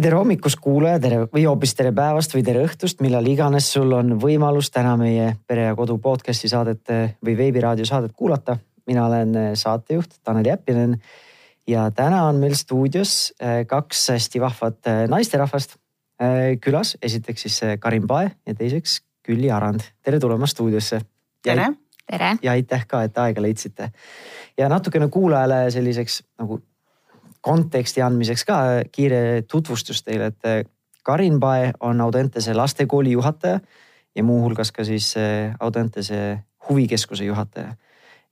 tere hommikust, kuulaja, tere või hoopis tere päevast või tere õhtust, millal iganes sul on võimalus täna meie Pere ja Kodu podcast'i saadet või veebiraadio saadet kuulata. mina olen saatejuht Tanel Jeppinen ja täna on meil stuudios äh, kaks hästi vahvat äh, naisterahvast äh, külas. esiteks siis Karin Pae ja teiseks Külli Arand. tere tulemast stuudiosse. tere. tere. ja aitäh ka, et aega leidsite. ja natukene kuulajale selliseks nagu konteksti andmiseks ka kiire tutvustus teile, et eh, Karin Pae on Audentese lastekooli juhataja ja muuhulgas ka siis eh, Audentese huvikeskuse juhataja.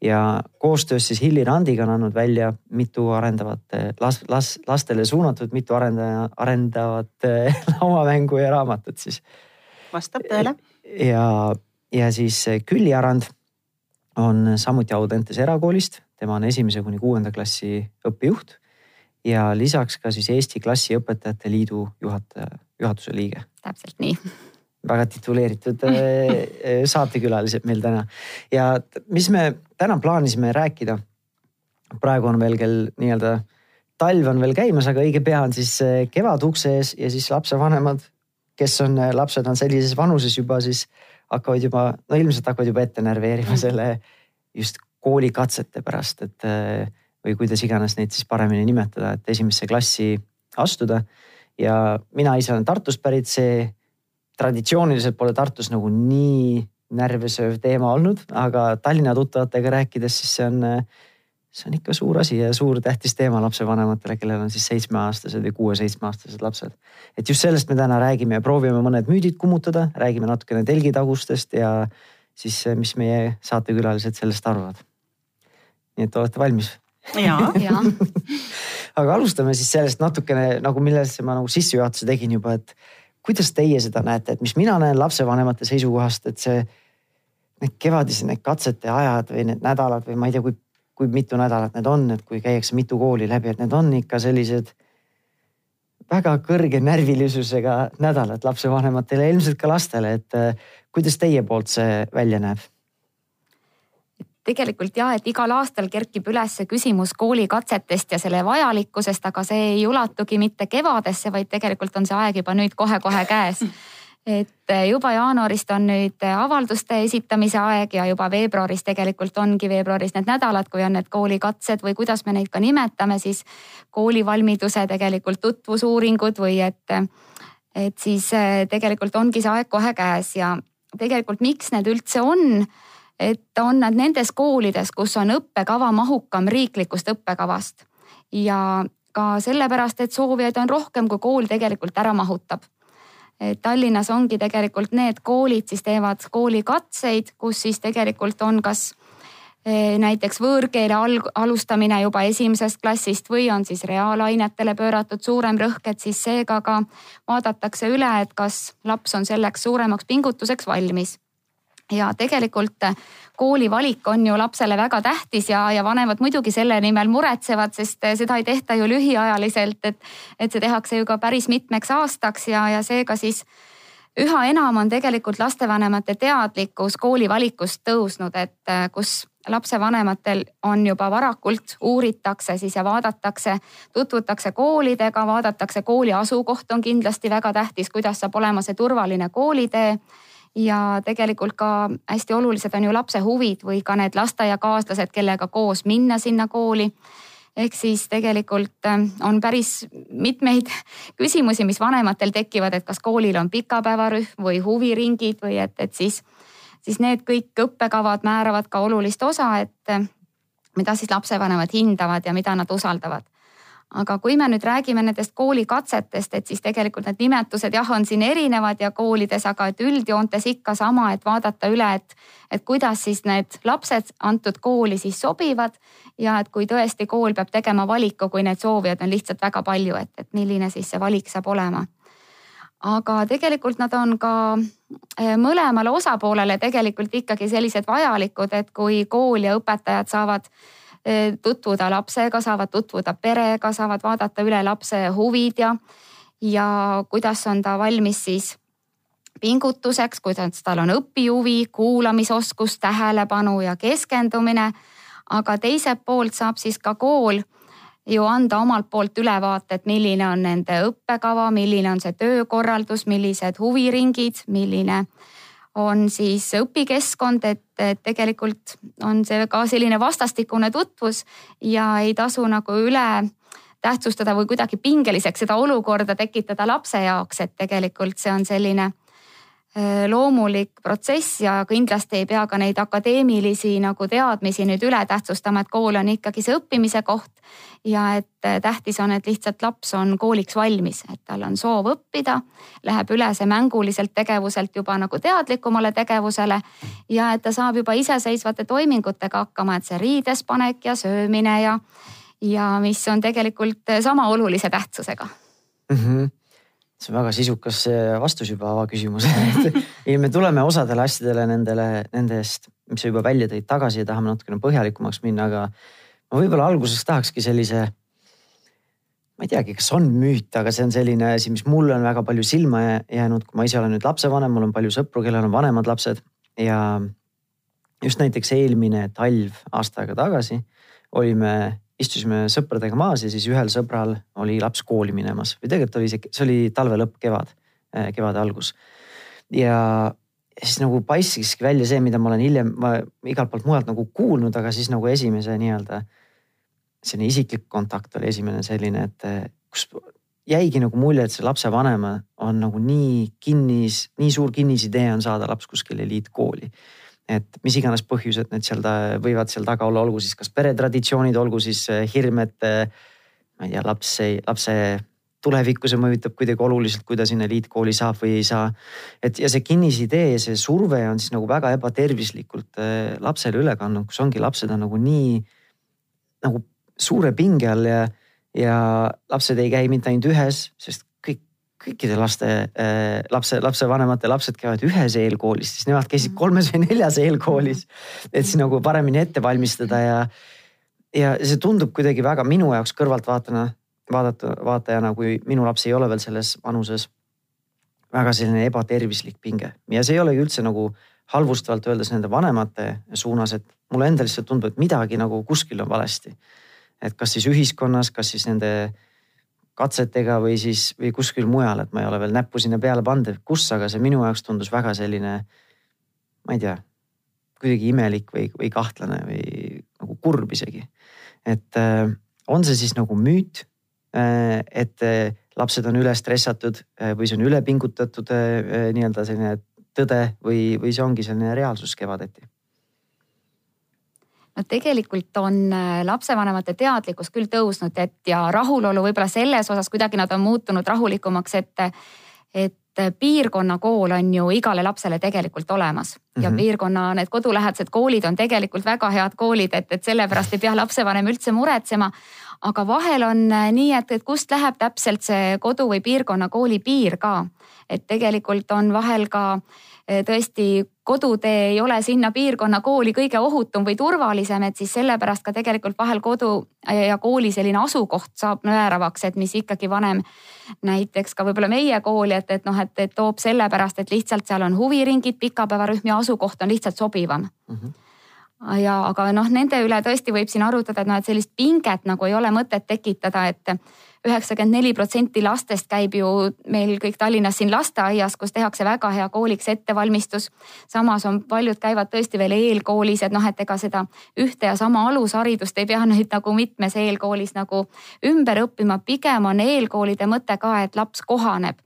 ja koostöös siis Hilli Randiga on andnud välja mitu arendavat las, las, lastele suunatud, mitu arendaja, arendavat lauamängu ja raamatut siis. vastab tõele. ja, ja siis Külli Arand on samuti Audentese erakoolist, tema on esimese kuni kuuenda klassi õppejuht ja lisaks ka siis Eesti Klassiõpetajate Liidu juhataja, juhatuse liige. täpselt nii. väga tituleeritud äh, äh, saatekülalised meil täna ja mis me täna plaanisime rääkida. praegu on veel kell nii-öelda talv on veel käimas, aga õige pea on siis äh, kevad ukse ees ja siis lapsevanemad, kes on, lapsed on sellises vanuses juba siis hakkavad juba, no ilmselt hakkavad juba ette närveerima selle just koolikatsete pärast, et või kuidas iganes neid siis paremini nimetada, et esimesse klassi astuda. ja mina ise olen Tartust pärit, see traditsiooniliselt pole Tartus nagu nii närvesööv teema olnud, aga Tallinna tuttavatega rääkides, siis see on, see on ikka suur asi ja suur tähtis teema lapsevanematele, kellel on siis seitsmeaastased või kuue-seitsmeaastased lapsed. et just sellest me täna räägime ja proovime mõned müüdid kummutada, räägime natukene telgitagustest ja siis, mis meie saatekülalised sellest arvavad. nii et olete valmis? Ja, ja. aga alustame siis sellest natukene nagu millesse ma nagu sissejuhatuse tegin juba, et kuidas teie seda näete, et mis mina näen lapsevanemate seisukohast, et see. Need kevadised, need katsete ajad või need nädalad või ma ei tea, kui, kui mitu nädalat need on, et kui käiakse mitu kooli läbi, et need on ikka sellised. väga kõrge närvilisusega nädalad lapsevanematele ja ilmselt ka lastele, et kuidas teie poolt see välja näeb tegelikult ja, et igal aastal kerkib üles küsimus koolikatsetest ja selle vajalikkusest, aga see ei ulatugi mitte kevadesse, vaid tegelikult on see aeg juba nüüd kohe-kohe käes. et juba jaanuarist on nüüd avalduste esitamise aeg ja juba veebruaris tegelikult ongi veebruaris need nädalad, kui on need koolikatsed või kuidas me neid ka nimetame, siis koolivalmiduse tegelikult tutvusuuringud või et, et siis tegelikult ongi see aeg kohe käes ja tegelikult miks need üldse on et on nad nendes koolides, kus on õppekava mahukam riiklikust õppekavast ja ka sellepärast, et soovijaid on rohkem, kui kool tegelikult ära mahutab. Tallinnas ongi tegelikult need koolid siis teevad koolikatseid, kus siis tegelikult on kas eh, näiteks võõrkeele alustamine juba esimesest klassist või on siis reaalainetele pööratud suurem rõhk, et siis seega ka vaadatakse üle, et kas laps on selleks suuremaks pingutuseks valmis ja tegelikult äh, kooli valik on ju lapsele väga tähtis ja, ja vanemad muidugi selle nimel muretsevad, sest äh, seda ei tehta ju lühiajaliselt, et, et see tehakse ju ka päris mitmeks aastaks ja, ja seega siis üha enam on tegelikult lastevanemate teadlikkus kooli valikust tõusnud, et äh, kus lapsevanematel on juba varakult uuritakse siis ja vaadatakse, tutvutakse koolidega, vaadatakse kooli asukoht on kindlasti väga tähtis, kuidas saab olema see turvaline koolitee ja tegelikult ka hästi olulised on ju lapse huvid või ka need lasteaiakaaslased, kellega koos minna sinna kooli. Ehk siis tegelikult ähm, on päris mitmeid küsimusi, mis vanematel tekivad, et kas koolil on pikapäevarühm või huviringid või et, et siis, siis need kõik õppekavad määravad ka olulist osa, et mida siis lapsevanemad hindavad ja mida nad usaldavad aga kui me nüüd räägime nendest koolikatsetest, et siis tegelikult need nimetused jah, on siin erinevad ja koolides, aga et üldjoontes ikka sama, et vaadata üle, et, et kuidas siis need lapsed antud kooli siis sobivad. ja et kui tõesti kool peab tegema valiku, kui neid soovijaid on lihtsalt väga palju, et, et milline siis see valik saab olema. aga tegelikult nad on ka eh, mõlemale osapoolele tegelikult ikkagi sellised vajalikud, et kui kool ja õpetajad saavad tutvuda lapsega, saavad tutvuda perega, saavad vaadata üle lapse huvid ja, ja kuidas on ta valmis siis pingutuseks, kuidas tal on õpihuvi, kuulamisoskus, tähelepanu ja keskendumine. aga teiselt poolt saab siis ka kool ju anda omalt poolt ülevaate, et milline on nende õppekava, milline on see töökorraldus, millised huviringid, milline on siis õpikeskkond, et, tegelikult on see ka selline vastastikune tutvus ja ei tasu nagu üle tähtsustada või kuidagi pingeliseks seda olukorda tekitada lapse jaoks, et tegelikult see on selline loomulik protsess ja kindlasti ei pea ka neid akadeemilisi nagu teadmisi nüüd üle tähtsustama, et kool on ikkagi see õppimise koht. ja et äh, tähtis on, et lihtsalt laps on kooliks valmis, et tal on soov õppida, läheb üle see mänguliselt tegevuselt juba nagu teadlikumale tegevusele ja et ta saab juba iseseisvate toimingutega hakkama, et see riides panek ja söömine ja, ja mis on tegelikult sama olulise tähtsusega mm. -hmm see on väga sisukas vastus juba avaküsimusele ja me tuleme osadele asjadele nendele, nendest, mis sa juba välja tõid tagasi ja tahame natukene põhjalikumaks minna, aga ma võib-olla alguses tahakski sellise. ma ei teagi, kas on müüt, aga see on selline asi, mis mulle on väga palju silma jäänud, kui ma ise olen nüüd lapsevanem, mul on palju sõpru, kellel on vanemad lapsed ja just näiteks eelmine talv aasta aega tagasi olime istusime sõpradega maas ja siis ühel sõbral oli laps kooli minemas või tegelikult oli see, see oli talve lõpp, kevad, äh, kevade algus. ja siis nagu paiskiski välja see, mida ma olen hiljem ma igalt poolt mujalt nagu kuulnud, aga siis nagu esimese nii-öelda selline isiklik kontakt oli esimene selline, et äh, kus jäigi nagu mulje, et see lapsevanema on nagu nii kinnis, nii suur kinnisidee on saada laps kuskile eliitkooli et mis iganes põhjused need seal võivad seal taga olla, olgu siis kas peretraditsioonid, olgu siis eh, hirm, et eh, ma ei tea, laps ei, lapse tulevikku see mõjutab kuidagi oluliselt, kui ta sinna eliitkooli saab või ei saa. et ja see kinnisidee ja see surve on siis nagu väga ebatervislikult eh, lapsele üle kandnud, kus ongi lapsed on nagu nii nagu suure pinge all ja, ja lapsed ei käi mitte ainult ühes, sest kõikide laste äh,, lapse, lapsevanemate lapsed käivad ühes eelkoolis, siis nemad käisid mm. kolmes või neljas eelkoolis. et siis nagu paremini ette valmistada ja, ja see tundub kuidagi väga minu jaoks kõrvaltvaatajana, vaadata, vaatajana, kui minu laps ei ole veel selles vanuses. väga selline ebatervislik pinge ja see ei olegi üldse nagu halvustavalt öeldes nende vanemate suunas, et mulle endale lihtsalt tundub, et midagi nagu kuskil on valesti. et kas siis ühiskonnas, kas siis nende katsetega või siis, või kuskil mujal, et ma ei ole veel näppu sinna peale pannud, et kus, aga see minu jaoks tundus väga selline, ma ei tea, kuidagi imelik või, või kahtlane või nagu kurb isegi. et äh, on see siis nagu müüt äh,, et äh, lapsed on üle stressatud või see on üle pingutatud nii-öelda selline tõde või, või see ongi selline reaalsus kevadeti no tegelikult on äh, lapsevanemate teadlikkus küll tõusnud, et ja rahulolu võib-olla selles osas kuidagi nad on muutunud rahulikumaks, et, et piirkonnakool on ju igale lapsele tegelikult olemas mm -hmm. ja mhm. piirkonna need kodulähedased koolid on tegelikult väga head koolid, et, et sellepärast ei pea lapsevanem üldse muretsema. aga vahel on äh, nii, et, et kust läheb täpselt see kodu või piirkonnakooli piir ka, et tegelikult on vahel ka tõesti kodutee ei ole sinna piirkonna kooli kõige ohutum või turvalisem, et siis sellepärast ka tegelikult vahel kodu ja kooli selline asukoht saab määravaks, et mis ikkagi vanem näiteks ka võib-olla meie kooli, et, et noh, et, et toob sellepärast, et lihtsalt seal on huviringid, pikapäevarühm ja asukoht on lihtsalt sobivam mm. -hmm ja aga noh, nende üle tõesti võib siin arutada, et noh, et sellist pinget nagu ei ole mõtet tekitada, et üheksakümmend neli protsenti lastest käib ju meil kõik Tallinnas siin lasteaias, kus tehakse väga hea kooliks ettevalmistus. samas on paljud käivad tõesti veel eelkoolis, et noh, et ega seda ühte ja sama alusharidust ei pea nüüd nagu mitmes eelkoolis nagu ümber õppima, pigem on eelkoolide mõte ka, et laps kohaneb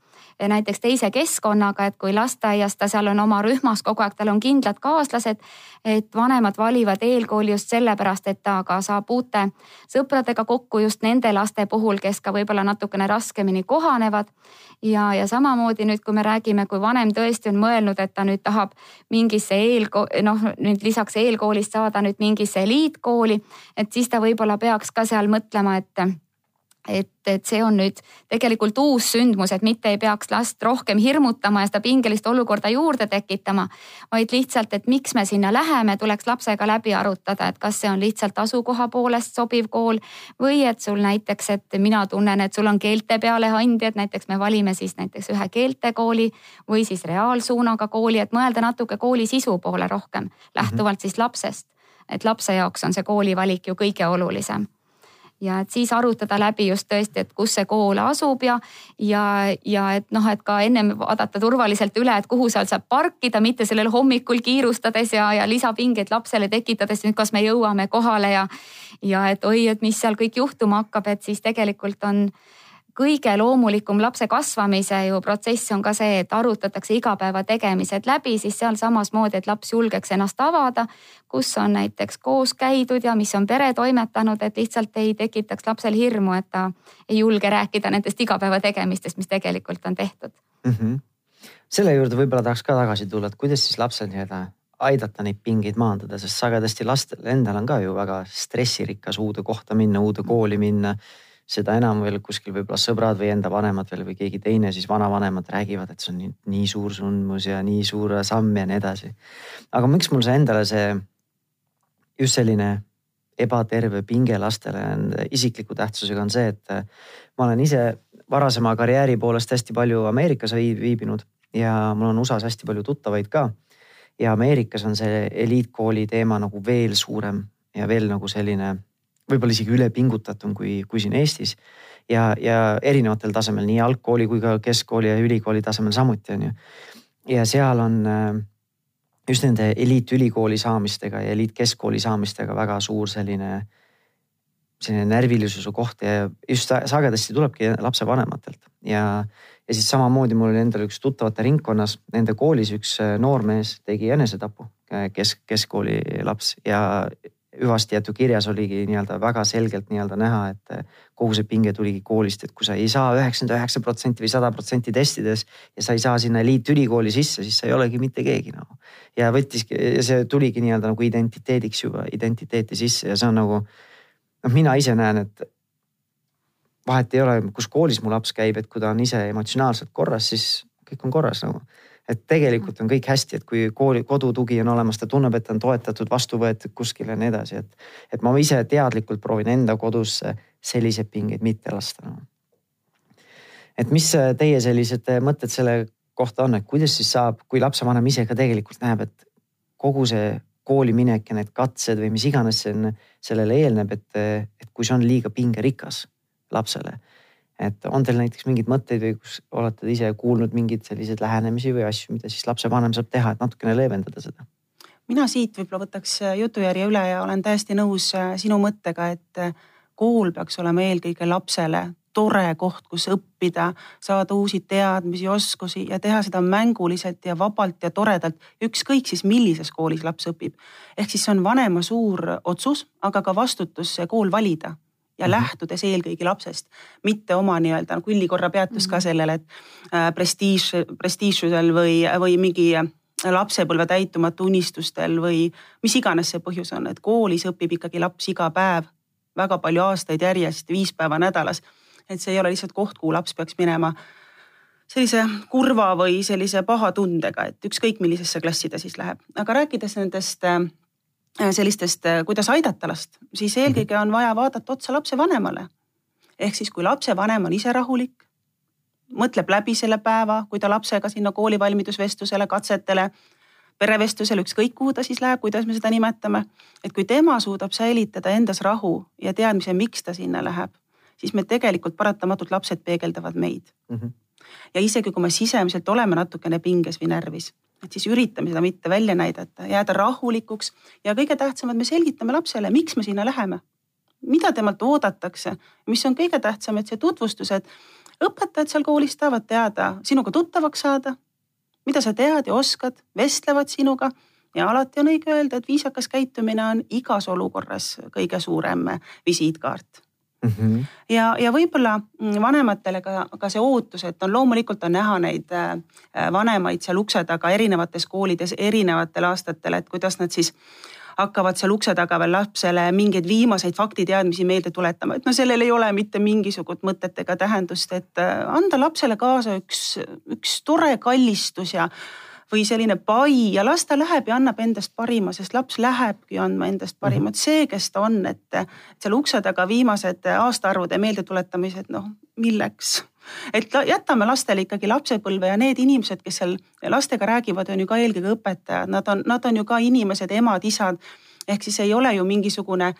näiteks teise keskkonnaga, et kui lasteaias ta seal on oma rühmas kogu aeg, tal on kindlad kaaslased. et vanemad valivad eelkooli just sellepärast, et ta ka saab uute sõpradega kokku just nende laste puhul, kes ka võib-olla natukene raskemini kohanevad. ja, ja samamoodi nüüd, kui me räägime, kui vanem tõesti on mõelnud, et ta nüüd tahab mingisse eelko-, noh nüüd lisaks eelkoolist saada nüüd mingisse eliitkooli, et siis ta võib-olla peaks ka seal mõtlema, et et, et see on nüüd tegelikult uus sündmus, et mitte ei peaks last rohkem hirmutama ja seda pingelist olukorda juurde tekitama, vaid lihtsalt, et miks me sinna läheme, tuleks lapsega läbi arutada, et kas see on lihtsalt asukoha poolest sobiv kool või et sul näiteks, et mina tunnen, et sul on keelte peale andi, et näiteks me valime siis näiteks ühe keeltekooli või siis reaalsuunaga kooli, et mõelda natuke kooli sisu poole rohkem lähtuvalt mm -hmm. siis lapsest. et lapse jaoks on see koolivalik ju kõige olulisem ja et siis arutada läbi just tõesti, et kus see kool asub ja, ja, ja et noh, et ka ennem vaadata turvaliselt üle, et kuhu seal saab parkida, mitte sellel hommikul kiirustades ja, ja lisapingeid lapsele tekitades, nüüd kas me jõuame kohale ja, ja et oi, et mis seal kõik juhtuma hakkab, et siis tegelikult on kõige loomulikum lapse kasvamise ju protsess on ka see, et arutatakse igapäevategemised läbi, siis seal samasmoodi, et laps julgeks ennast avada, kus on näiteks koos käidud ja mis on pere toimetanud, et lihtsalt ei tekitaks lapsel hirmu, et ta ei julge rääkida nendest igapäevategemistest, mis tegelikult on tehtud mm. -hmm. selle juurde võib-olla tahaks ka tagasi tulla, et kuidas siis lapsel nii-öelda aidata neid pingeid maandada, sest sagedasti lastel endal on ka ju väga stressirikas uude kohta minna, uude kooli minna seda enam veel kuskil võib-olla sõbrad või enda vanemad veel või keegi teine, siis vanavanemad räägivad, et see on nii, nii suur sündmus ja nii suur samm ja nii edasi. aga miks mul see endale see just selline ebaterve pinge lastele on isikliku tähtsusega on see, et ma olen ise varasema karjääri poolest hästi palju Ameerikas viibinud ja mul on USA-s hästi palju tuttavaid ka. ja Ameerikas on see eliitkooli teema nagu veel suurem ja veel nagu selline võib-olla isegi ülepingutatum kui, kui siin Eestis. ja, ja erinevatel tasemel nii algkooli kui ka keskkooli ja ülikooli tasemel samuti on ju. ja seal on äh, just nende eliitülikooli saamistega ja eliitkeskkooli saamistega väga suur selline, selline närvilisuse koht ja just sagedasti tulebki lapsevanematelt ja, ja siis samamoodi mul oli endal üks tuttavate ringkonnas, nende koolis üks äh, noormees tegi enesetapu, äh, kesk, keskkooli laps ja hüvasti jäetud kirjas oligi nii-öelda väga selgelt nii-öelda näha, et kogu see pinge tuligi koolist, et kui sa ei saa üheksakümmend üheksa protsenti või sada protsenti testides ja sa ei saa sinna eliitülikooli sisse, siis sa ei olegi mitte keegi nagu. ja võttiski, see tuligi nii-öelda nagu identiteediks juba, identiteeti sisse ja see on nagu noh, mina ise näen, et vahet ei ole, kus koolis mu laps käib, et kui ta on ise emotsionaalselt korras, siis kõik on korras nagu et tegelikult on kõik hästi, et kui kooli, kodutugi on olemas, ta tunneb, et ta on toetatud, vastu võetud kuskile ja nii edasi, et. et ma ise teadlikult proovin enda kodusse selliseid pingeid mitte lasta no.. et mis teie sellised mõtted selle kohta on, et kuidas siis saab, kui lapsevanem ise ka tegelikult näeb, et kogu see kooli minek ja need katsed või mis iganes see on, sellele eelneb, et, et kui see on liiga pingerikas lapsele et on teil näiteks mingeid mõtteid või kus olete ise kuulnud mingeid selliseid lähenemisi või asju, mida siis lapsevanem saab teha, et natukene leevendada seda? mina siit võib-olla võtaks äh, jutujärje üle ja olen täiesti nõus äh, sinu mõttega, et äh, kool peaks olema eelkõige lapsele tore koht, kus õppida, saada uusi teadmisi, oskusi ja teha seda mänguliselt ja vabalt ja toredalt, ükskõik siis millises koolis laps õpib. ehk siis see on vanema suur otsus, aga ka vastutus see kool valida ja -hmm. lähtudes eelkõige lapsest, mitte oma nii-öelda nagu üllikorra peatus ka mhm. sellele, et äh, prestiiž, prestiižsusel või, või mingi lapsepõlve täitumatu unistustel või mis iganes see põhjus on, et koolis õpib ikkagi laps iga päev väga palju aastaid järjest, viis päeva nädalas. et see ei ole lihtsalt koht, kuhu laps peaks minema sellise kurva või sellise paha tundega, et ükskõik millisesse klassi ta siis läheb, aga rääkides nendest Äh, sellistest, äh, kuidas aidata last, siis eelkõige on vaja vaadata otsa lapsevanemale. ehk siis, kui lapsevanem on ise rahulik, mõtleb läbi selle päeva, kui ta lapsega sinna koolivalmidusvestlusele, katsetele, perevestlusele, ükskõik kuhu ta siis läheb, kuidas me seda nimetame. et kui tema suudab säilitada endas rahu ja teadmise, miks ta sinna läheb, siis me tegelikult paratamatult lapsed peegeldavad meid mm. -hmm. ja isegi kui me sisemiselt oleme natukene pinges või närvis et siis üritame seda mitte välja näidata, jääda rahulikuks ja kõige tähtsam, et me selgitame lapsele, miks me sinna läheme. mida temalt oodatakse, mis on kõige tähtsam, et see tutvustus, et õpetajad seal koolis tahavad teada, sinuga tuttavaks saada, mida sa tead ja oskad, vestlevad sinuga ja alati on õige öelda, et viisakas käitumine on igas olukorras kõige suurem visiitkaart Mm -hmm. ja, ja võib-olla mm, vanematele ka, ka see ootus, et on loomulikult on näha neid äh, vanemaid seal ukse taga erinevates koolides erinevatel aastatel, et kuidas nad siis hakkavad seal ukse taga veel lapsele mingeid viimaseid faktiteadmisi meelde tuletama, et no sellel ei ole mitte mingisugust mõtet ega tähendust, et äh, anda lapsele kaasa üks, üks tore kallistus ja või selline pai ja las ta läheb ja annab endast parima, sest laps lähebki andma endast parimat, mhm. see, kes ta on, et seal ukse taga viimased aastaarvude meeldetuletamised, noh milleks et jätame lastele ikkagi lapsepõlve ja need inimesed, kes seal lastega räägivad, on ju ka eelkõige õpetajad, nad on, nad on ju ka inimesed, emad-isad. ehk siis ei ole ju mingisugune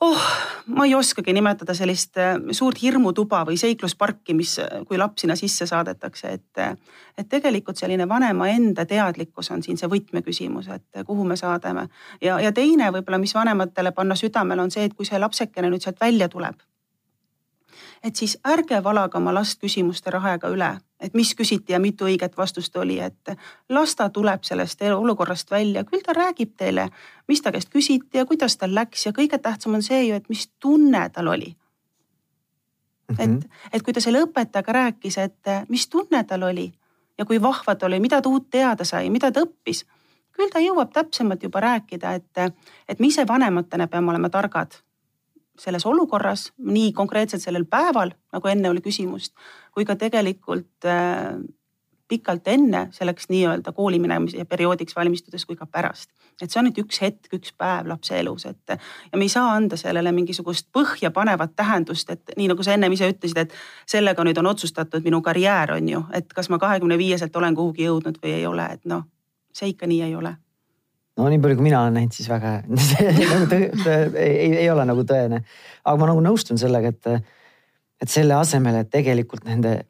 oh, ma ei oskagi nimetada sellist äh, suurt hirmutuba või seiklusparki, mis, äh, kui laps sinna sisse saadetakse, et. Äh, et tegelikult selline vanema enda teadlikkus on siin see võtmeküsimus, et kuhu me saadame. ja, ja teine võib-olla, mis vanematele panna südamele, on see, et kui see lapsekene nüüd sealt välja tuleb et siis ärge valage oma last küsimuste rahega üle, et mis küsiti ja mitu õiget vastust oli, et las ta tuleb sellest olukorrast välja, küll ta räägib teile, mis ta käest küsiti ja kuidas tal läks ja kõige tähtsam on see ju, et mis tunne tal oli Mm -hmm. et, et kui ta selle õpetajaga rääkis, et mis tunne tal oli ja kui vahva ta oli, mida ta uut teada sai, mida ta õppis, küll ta jõuab täpsemalt juba rääkida, et, et me ise vanematena peame olema targad selles olukorras, nii konkreetselt sellel päeval, nagu enne oli küsimust, kui ka tegelikult äh, pikalt enne selleks nii-öelda kooli minemise perioodiks valmistudes kui ka pärast. et see on nüüd üks hetk, üks päev lapse elus, et ja me ei saa anda sellele mingisugust põhjapanevat tähendust, et nii nagu sa ennem ise ütlesid, et sellega nüüd on otsustatud minu karjäär on ju, et kas ma kahekümne viieselt olen kuhugi jõudnud või ei ole, et noh, see ikka nii ei ole no nii palju, kui mina olen näinud, siis väga nagu tõ, tõ, ei, ei ole nagu tõene. aga ma nagu nõustun sellega, et, et selle asemel, et tegelikult nende,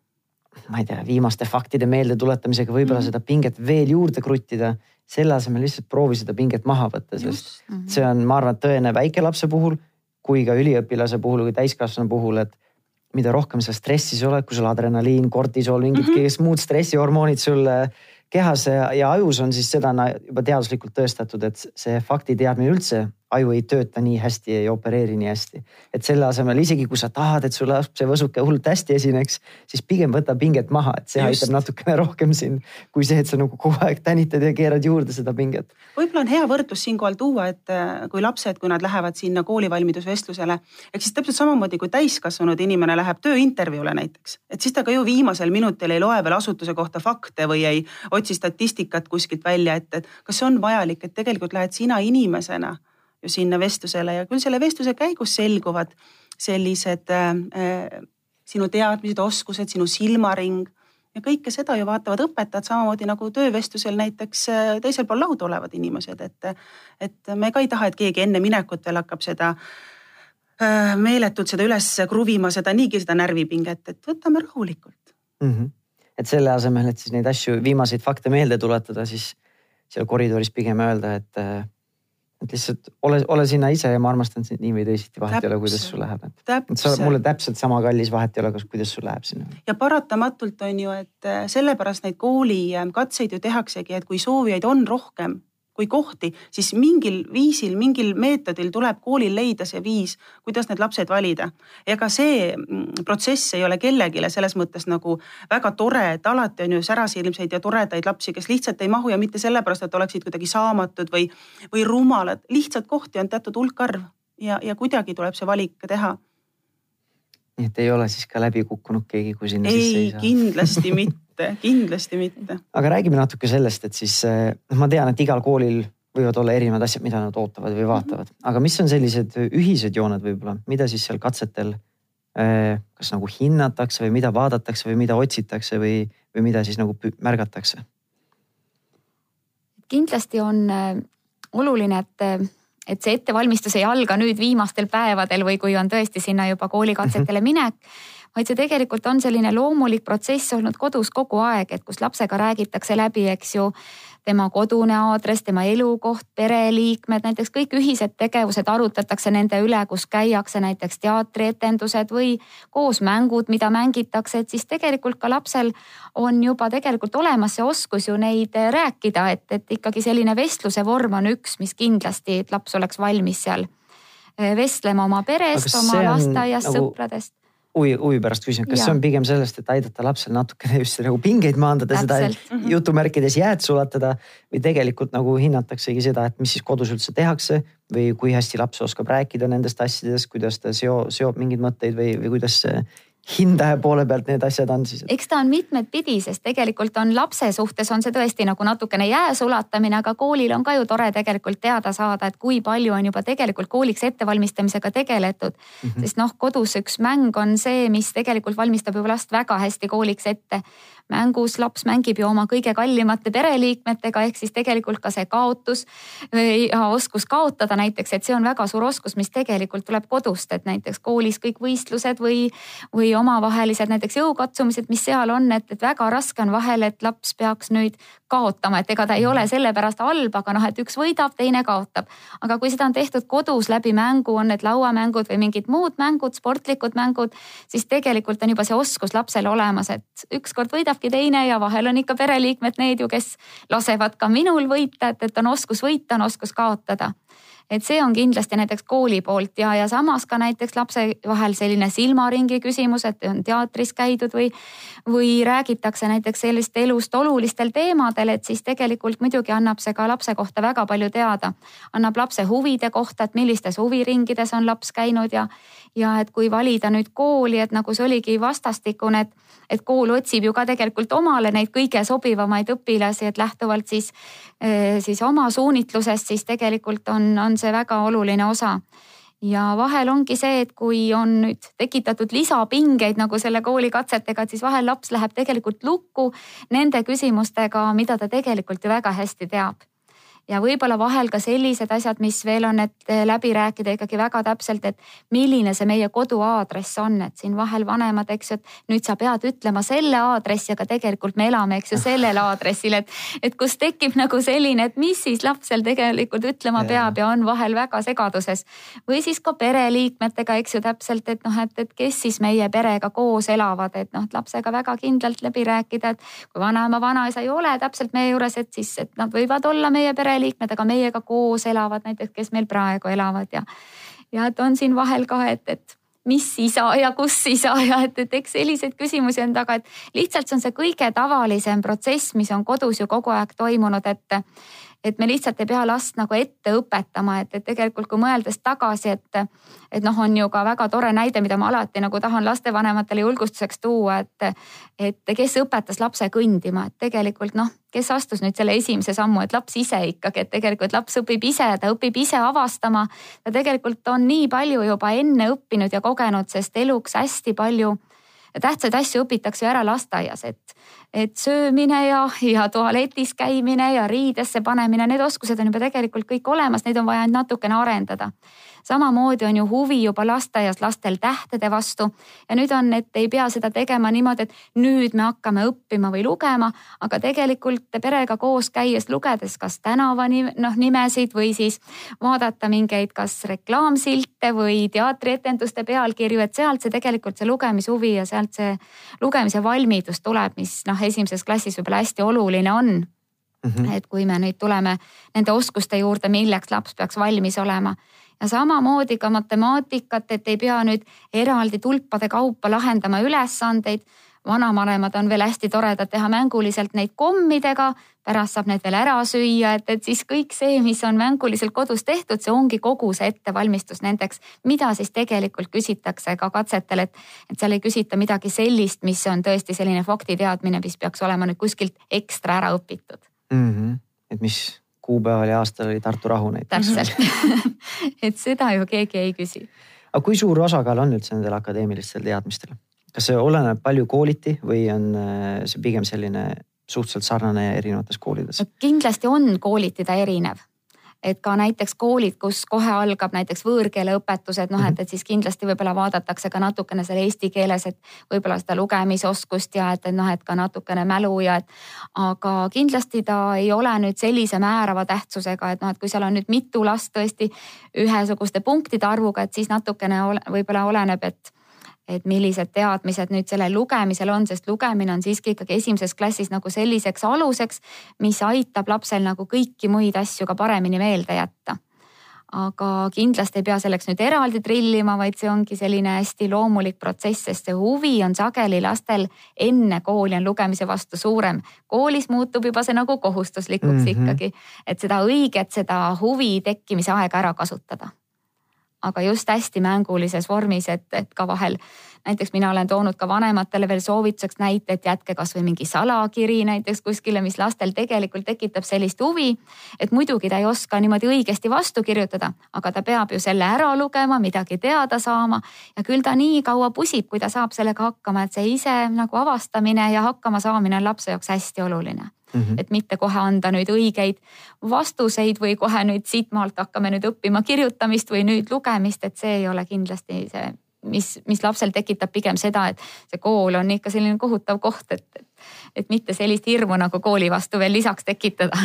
ma ei tea, viimaste faktide meeldetuletamisega võib-olla mm -hmm. seda pinget veel juurde kruttida, selle asemel lihtsalt proovi seda pinget maha võtta, sest mm -hmm. see on, ma arvan, tõene väikelapse puhul kui ka üliõpilase puhul või täiskasvanu puhul, et mida rohkem sa stressis oled, kui sul adrenaliin, kortisool, mingid mm -hmm. muud stressihormoonid sulle kehas ja, ajus on siis seda juba teaduslikult tõestatud, et see fakti teadmine üldse aju ei tööta nii hästi, ei opereeri nii hästi. et selle asemel isegi kui sa tahad, et sul see võsuke hullult hästi esineks, siis pigem võta pinget maha, et see Just. aitab natukene rohkem sind kui see, et sa nagu kogu aeg tänitad ja keerad juurde seda pinget. võib-olla on hea võrdlus siinkohal tuua, et äh, kui lapsed, kui nad lähevad sinna koolivalmidusvestlusele, ehk siis täpselt samamoodi kui täiskasvanud inimene läheb tööintervjuule näiteks, et siis ta ka ju viimasel minutil ei loe veel asutuse kohta fakte või ei otsi statistikat kuskilt välja, et, et kas see on vajalik, et tegelikult lähed sina inimesena ju sinna vestlusele ja küll selle vestluse käigus selguvad sellised äh, äh, sinu teadmised, oskused, sinu silmaring ja kõike seda ju vaatavad õpetajad samamoodi nagu töövestlusel näiteks äh, teisel pool lauda olevad inimesed, et, et me ka ei taha, et keegi enne minekut veel hakkab seda äh, meeletult seda üles kruvima, seda niigi seda närvipinget, et võtame rahulikult mm. -hmm. et selle asemel, et siis neid asju, viimaseid fakte meelde tuletada, siis seal koridoris pigem öelda, et äh, et lihtsalt ole, ole sina ise ja ma armastan sind nii või teisiti, vahet ei ole, kuidas sul läheb. et sa oled mulle täpselt sama kallis, vahet ei ole, kuidas sul läheb sinna. ja paratamatult on ju, et äh, sellepärast neid koolikatseid ju tehaksegi, et kui soovijaid on rohkem kui kohti, siis mingil viisil, mingil meetodil tuleb koolil leida see viis, kuidas need lapsed valida. ega see mm, protsess ei ole kellelegi selles mõttes nagu väga tore, et alati on ju särasilmseid ja toredaid lapsi, kes lihtsalt ei mahu ja mitte sellepärast, et oleksid kuidagi saamatud või, või rumalad, lihtsalt kohti on teatud hulk arv ja, ja kuidagi tuleb see valik teha nii et ei ole siis ka läbi kukkunud keegi, kui sinna ei, sisse ei saa? kindlasti mitte, kindlasti mitte. aga räägime natuke sellest, et siis noh, ma tean, et igal koolil võivad olla erinevad asjad, mida nad ootavad või vaatavad, aga mis on sellised ühised jooned võib-olla, mida siis seal katsetel eh, kas nagu hinnatakse või mida vaadatakse või mida otsitakse või, või mida siis nagu märgatakse? kindlasti on eh, oluline, et et see ettevalmistus ei alga nüüd viimastel päevadel või kui on tõesti sinna juba koolikatsetele mhm. minek, vaid see tegelikult on selline loomulik protsess olnud kodus kogu aeg, et kus lapsega räägitakse läbi, eks ju tema kodune aadress, tema elukoht, pereliikmed, näiteks kõik ühised tegevused arutatakse nende üle, kus käiakse näiteks teatrietendused või koos mängud, mida mängitakse, et siis tegelikult ka lapsel on juba tegelikult olemas see oskus ju neid rääkida, et, et ikkagi selline vestluse vorm on üks, mis kindlasti, et laps oleks valmis seal vestlema oma perest, oma lasteaiast nagu..., sõpradest huvi, huvi pärast küsin, kas ja. see on pigem sellest, et aidata lapsel natukene just nagu pingeid maandada, seda mm -hmm. jutumärkides jääd sulatada või tegelikult nagu hinnataksegi seda, et mis siis kodus üldse tehakse või kui hästi laps oskab rääkida nendest asjadest, kuidas ta seo-, seob mingeid mõtteid või, või kuidas hindaja poole pealt need asjad on siis? eks ta on mitmetpidi, sest tegelikult on lapse suhtes on see tõesti nagu natukene jää sulatamine, aga koolil on ka ju tore tegelikult teada saada, et kui palju on juba tegelikult kooliks ettevalmistamisega tegeletud mm. -hmm. sest noh, kodus üks mäng on see, mis tegelikult valmistab juba last väga hästi kooliks ette. Mängus laps mängib ju oma kõige kallimate pereliikmetega, ehk siis tegelikult ka see kaotus ja oskus kaotada näiteks, et see on väga suur oskus, mis tegelikult tuleb kodust, et näiteks koolis kõik võistlused või, või omavahelised näiteks jõukatsumised, mis seal on, et, et väga raske on vahel, et laps peaks nüüd kaotama, et ega ta ei ole sellepärast halb, aga noh, et üks võidab, teine kaotab. aga kui seda on tehtud kodus läbi mängu, on need lauamängud või mingid muud mängud, sportlikud mängud, siis tegelikult on juba see oskus lapsel olemas, et ükskord võidabki teine ja vahel on ikka pereliikmed need ju, kes lasevad ka minul võita, et, et on oskus võita, on oskus kaotada et see on kindlasti näiteks kooli poolt ja, ja samas ka näiteks lapse vahel selline silmaringi küsimus, et on teatris käidud või, või räägitakse näiteks sellist elust olulistel teemadel, et siis tegelikult muidugi annab see ka lapse kohta väga palju teada. annab lapse huvide kohta, et millistes huviringides on laps käinud ja, ja et kui valida nüüd kooli, et nagu see oligi vastastikune, et, et kool otsib ju ka tegelikult omale neid kõige sobivamaid õpilasi, et lähtuvalt siis, eh, siis oma suunitlusest, siis tegelikult on, on see väga oluline osa. Ja vahel ongi see, et kui on nüüd tekitatud lisapingeid nagu selle kooli katsetega, et siis vahel laps läheb tegelikult lukku nende küsimustega, mida ta tegelikult ju väga hästi teab ja võib-olla vahel ka sellised asjad, mis veel on, et läbi rääkida ikkagi väga täpselt, et milline see meie kodu aadress on, et siin vahel vanemad, eks ju, et nüüd sa pead ütlema selle aadressi, aga tegelikult me elame, eks ju, sellel aadressil, et, et kus tekib nagu selline, et mis siis lapsel tegelikult ütlema peab ja on vahel väga segaduses. või siis ka pereliikmetega, eks ju, täpselt, et noh, et, et kes siis meie perega koos elavad, et noh, et lapsega väga kindlalt läbi rääkida, et kui vanaema, vanaisa ei ole täpselt meie juures, et siis, et nad võivad olla meie pere pereliikmed, aga meiega koos elavad näiteks, kes meil praegu elavad ja, ja et on siin vahel ka, et, et mis isa ja kus isa ja et, et eks selliseid küsimusi on taga, et lihtsalt see on see kõige tavalisem protsess, mis on kodus ju kogu aeg toimunud, et et me lihtsalt ei pea last nagu ette õpetama, et, et tegelikult kui mõeldes tagasi, et, et noh, on ju ka väga tore näide, mida ma alati nagu tahan lastevanematele julgustuseks tuua, et, et kes õpetas lapse kõndima, et tegelikult noh, kes astus nüüd selle esimese sammu, et laps ise ikkagi, et tegelikult laps õpib ise, ta õpib ise avastama. ta tegelikult on nii palju juba enne õppinud ja kogenud, sest eluks hästi palju tähtsaid asju õpitakse ära lasteaias, et, et söömine ja, ja tualetis käimine ja riidesse panemine, need oskused on juba tegelikult kõik olemas, neid on vaja ainult natukene arendada samamoodi on ju huvi juba lasteaias lastel tähtede vastu. Ja nüüd on, et ei pea seda tegema niimoodi, et nüüd me hakkame õppima või lugema, aga tegelikult perega koos käies lugedes kas tänava noh nimesid või siis vaadata mingeid kas reklaamsilte või teatrietenduste pealkirju, et sealt see tegelikult see lugemishuvi ja sealt see lugemise valmidus tuleb, mis noh, esimeses klassis võib-olla hästi oluline on. Mm -hmm. et kui me nüüd tuleme nende oskuste juurde, milleks laps peaks valmis olema ja samamoodi ka matemaatikat, et ei pea nüüd eraldi tulpade kaupa lahendama ülesandeid. vanavanemad on veel hästi toredad teha mänguliselt neid kommidega, pärast saab need veel ära süüa, et, et siis kõik see, mis on mänguliselt kodus tehtud, see ongi kogu see ettevalmistus nendeks, mida siis tegelikult küsitakse ka katsetel, et, et seal ei küsita midagi sellist, mis on tõesti selline faktiteadmine, mis peaks olema nüüd kuskilt ekstra ära õpitud mm. -hmm. et mis kuupäeval ja aastal oli Tartu rahu näiteks. täpselt et seda ju keegi ei küsi. aga kui suur osakaal on üldse nendel akadeemilistel teadmistel? kas see oleneb palju kooliti või on äh, see pigem selline suhteliselt sarnane erinevates koolides? kindlasti on kooliti ta erinev et ka näiteks koolid, kus kohe algab näiteks võõrkeeleõpetused, noh et, mhm. et siis kindlasti võib-olla vaadatakse ka natukene seal eesti keeles, et võib-olla seda lugemisoskust ja et, et noh, et ka natukene mälu ja et. aga kindlasti ta ei ole nüüd sellise määrava tähtsusega, et noh, et kui seal on nüüd mitu last tõesti ühesuguste punktide arvuga, et siis natukene võib-olla oleneb, et et millised teadmised nüüd sellel lugemisel on, sest lugemine on siiski ikkagi esimeses klassis nagu selliseks aluseks, mis aitab lapsel nagu kõiki muid asju ka paremini meelde jätta. aga kindlasti ei pea selleks nüüd eraldi trillima, vaid see ongi selline hästi loomulik protsess, sest see huvi on sageli lastel enne kooli on lugemise vastu suurem. koolis muutub juba see nagu kohustuslikuks mm -hmm. ikkagi, et seda õiget, seda huvi tekkimise aega ära kasutada aga just hästi mängulises vormis, et, et ka vahel näiteks mina olen toonud ka vanematele veel soovituseks näite, et jätke kasvõi mingi salakiri näiteks kuskile, mis lastel tegelikult tekitab sellist huvi. et muidugi ta ei oska niimoodi õigesti vastu kirjutada, aga ta peab ju selle ära lugema, midagi teada saama ja küll ta nii kaua pusib, kui ta saab sellega hakkama, et see ise nagu avastamine ja hakkama saamine on lapse jaoks hästi oluline Mm -hmm. et mitte kohe anda nüüd õigeid vastuseid või kohe nüüd siitmaalt hakkame nüüd õppima kirjutamist või nüüd lugemist, et see ei ole kindlasti see mis, mis lapsel tekitab pigem seda, et see kool on ikka selline kohutav koht, et, et, et mitte sellist hirmu nagu kooli vastu veel lisaks tekitada.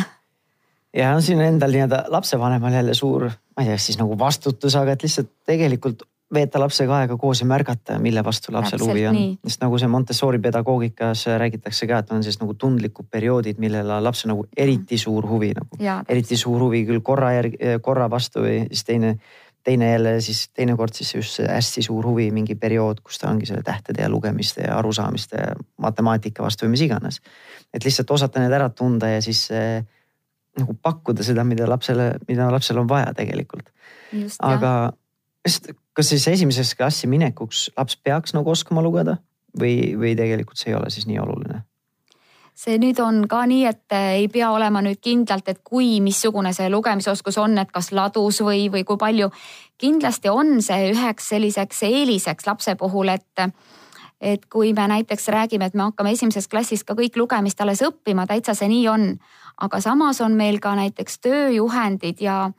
ja on siin endal nii-öelda lapsevanemal jälle suur, ma ei tea, siis nagu vastutus, aga et lihtsalt tegelikult veeta lapsega aega koos ja märgata, mille vastu lapsel huvi on. sest nagu see Montessori pedagoogikas räägitakse ka, et on siis nagu tundlikud perioodid, millel on lapsel nagu eriti suur huvi nagu. eriti suur huvi küll korra järgi, korra vastu või siis teine teine jälle siis teinekord siis just see hästi suur huvi, mingi periood, kus ta ongi selle tähtede ja lugemiste ja arusaamiste ja matemaatika vastu või mis iganes. et lihtsalt osata need ära tunda ja siis äh, nagu pakkuda seda, mida lapsele, mida lapsel on vaja tegelikult. aga kas siis esimesesse klassi minekuks laps peaks nagu oskama lugeda või, või tegelikult see ei ole siis nii oluline? see nüüd on ka nii, et ei pea olema nüüd kindlalt, et kui, missugune see lugemisoskus on, et kas ladus või, või kui palju. kindlasti on see üheks selliseks eeliseks lapse puhul, et et kui me näiteks räägime, et me hakkame esimeses klassis ka kõik lugemist alles õppima, täitsa see nii on. aga samas on meil ka näiteks tööjuhendid ja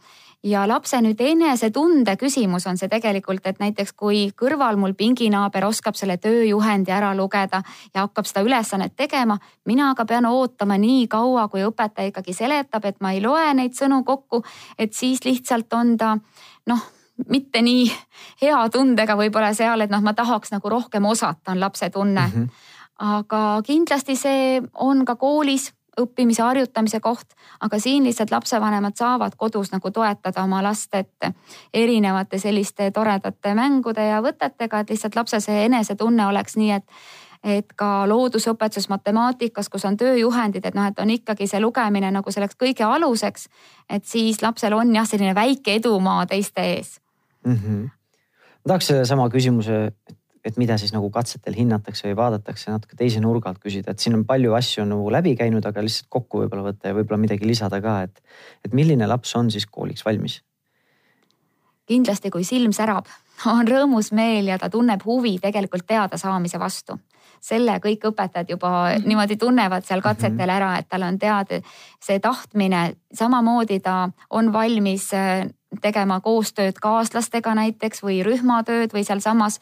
ja lapse nüüd enesetunde küsimus on see tegelikult, et näiteks kui kõrval mul pinginaaber oskab selle tööjuhendi ära lugeda ja hakkab seda ülesannet tegema, mina aga pean ootama nii kaua, kui õpetaja ikkagi seletab, et ma ei loe neid sõnu kokku, et siis lihtsalt on ta noh mitte nii hea tundega võib-olla seal, et noh, ma tahaks nagu rohkem osata, on lapse tunne mm. -hmm. aga kindlasti see on ka koolis õppimise, harjutamise koht, aga siin lihtsalt lapsevanemad saavad kodus nagu toetada oma last, et erinevate selliste toredate mängude ja võtetega, et lihtsalt lapse see enesetunne oleks nii, et et ka loodusõpetuses, matemaatikas, kus on tööjuhendid, et noh, et on ikkagi see lugemine nagu selleks kõige aluseks. et siis lapsel on jah, selline väike edumaa teiste ees mm. -hmm. ma tahaks sellesama küsimuse et mida siis nagu katsetel hinnatakse või vaadatakse natuke teise nurga alt küsida, et siin on palju asju nagu läbi käinud, aga lihtsalt kokku võib-olla võtta ja võib-olla midagi lisada ka, et, et milline laps on siis kooliks valmis? kindlasti, kui silm särab, on rõõmus meel ja ta tunneb huvi tegelikult teadasaamise vastu selle kõik õpetajad juba niimoodi tunnevad seal katsetel mhm. ära, et tal on teada see tahtmine, samamoodi ta on valmis tegema koostööd kaaslastega näiteks või rühmatööd või sealsamas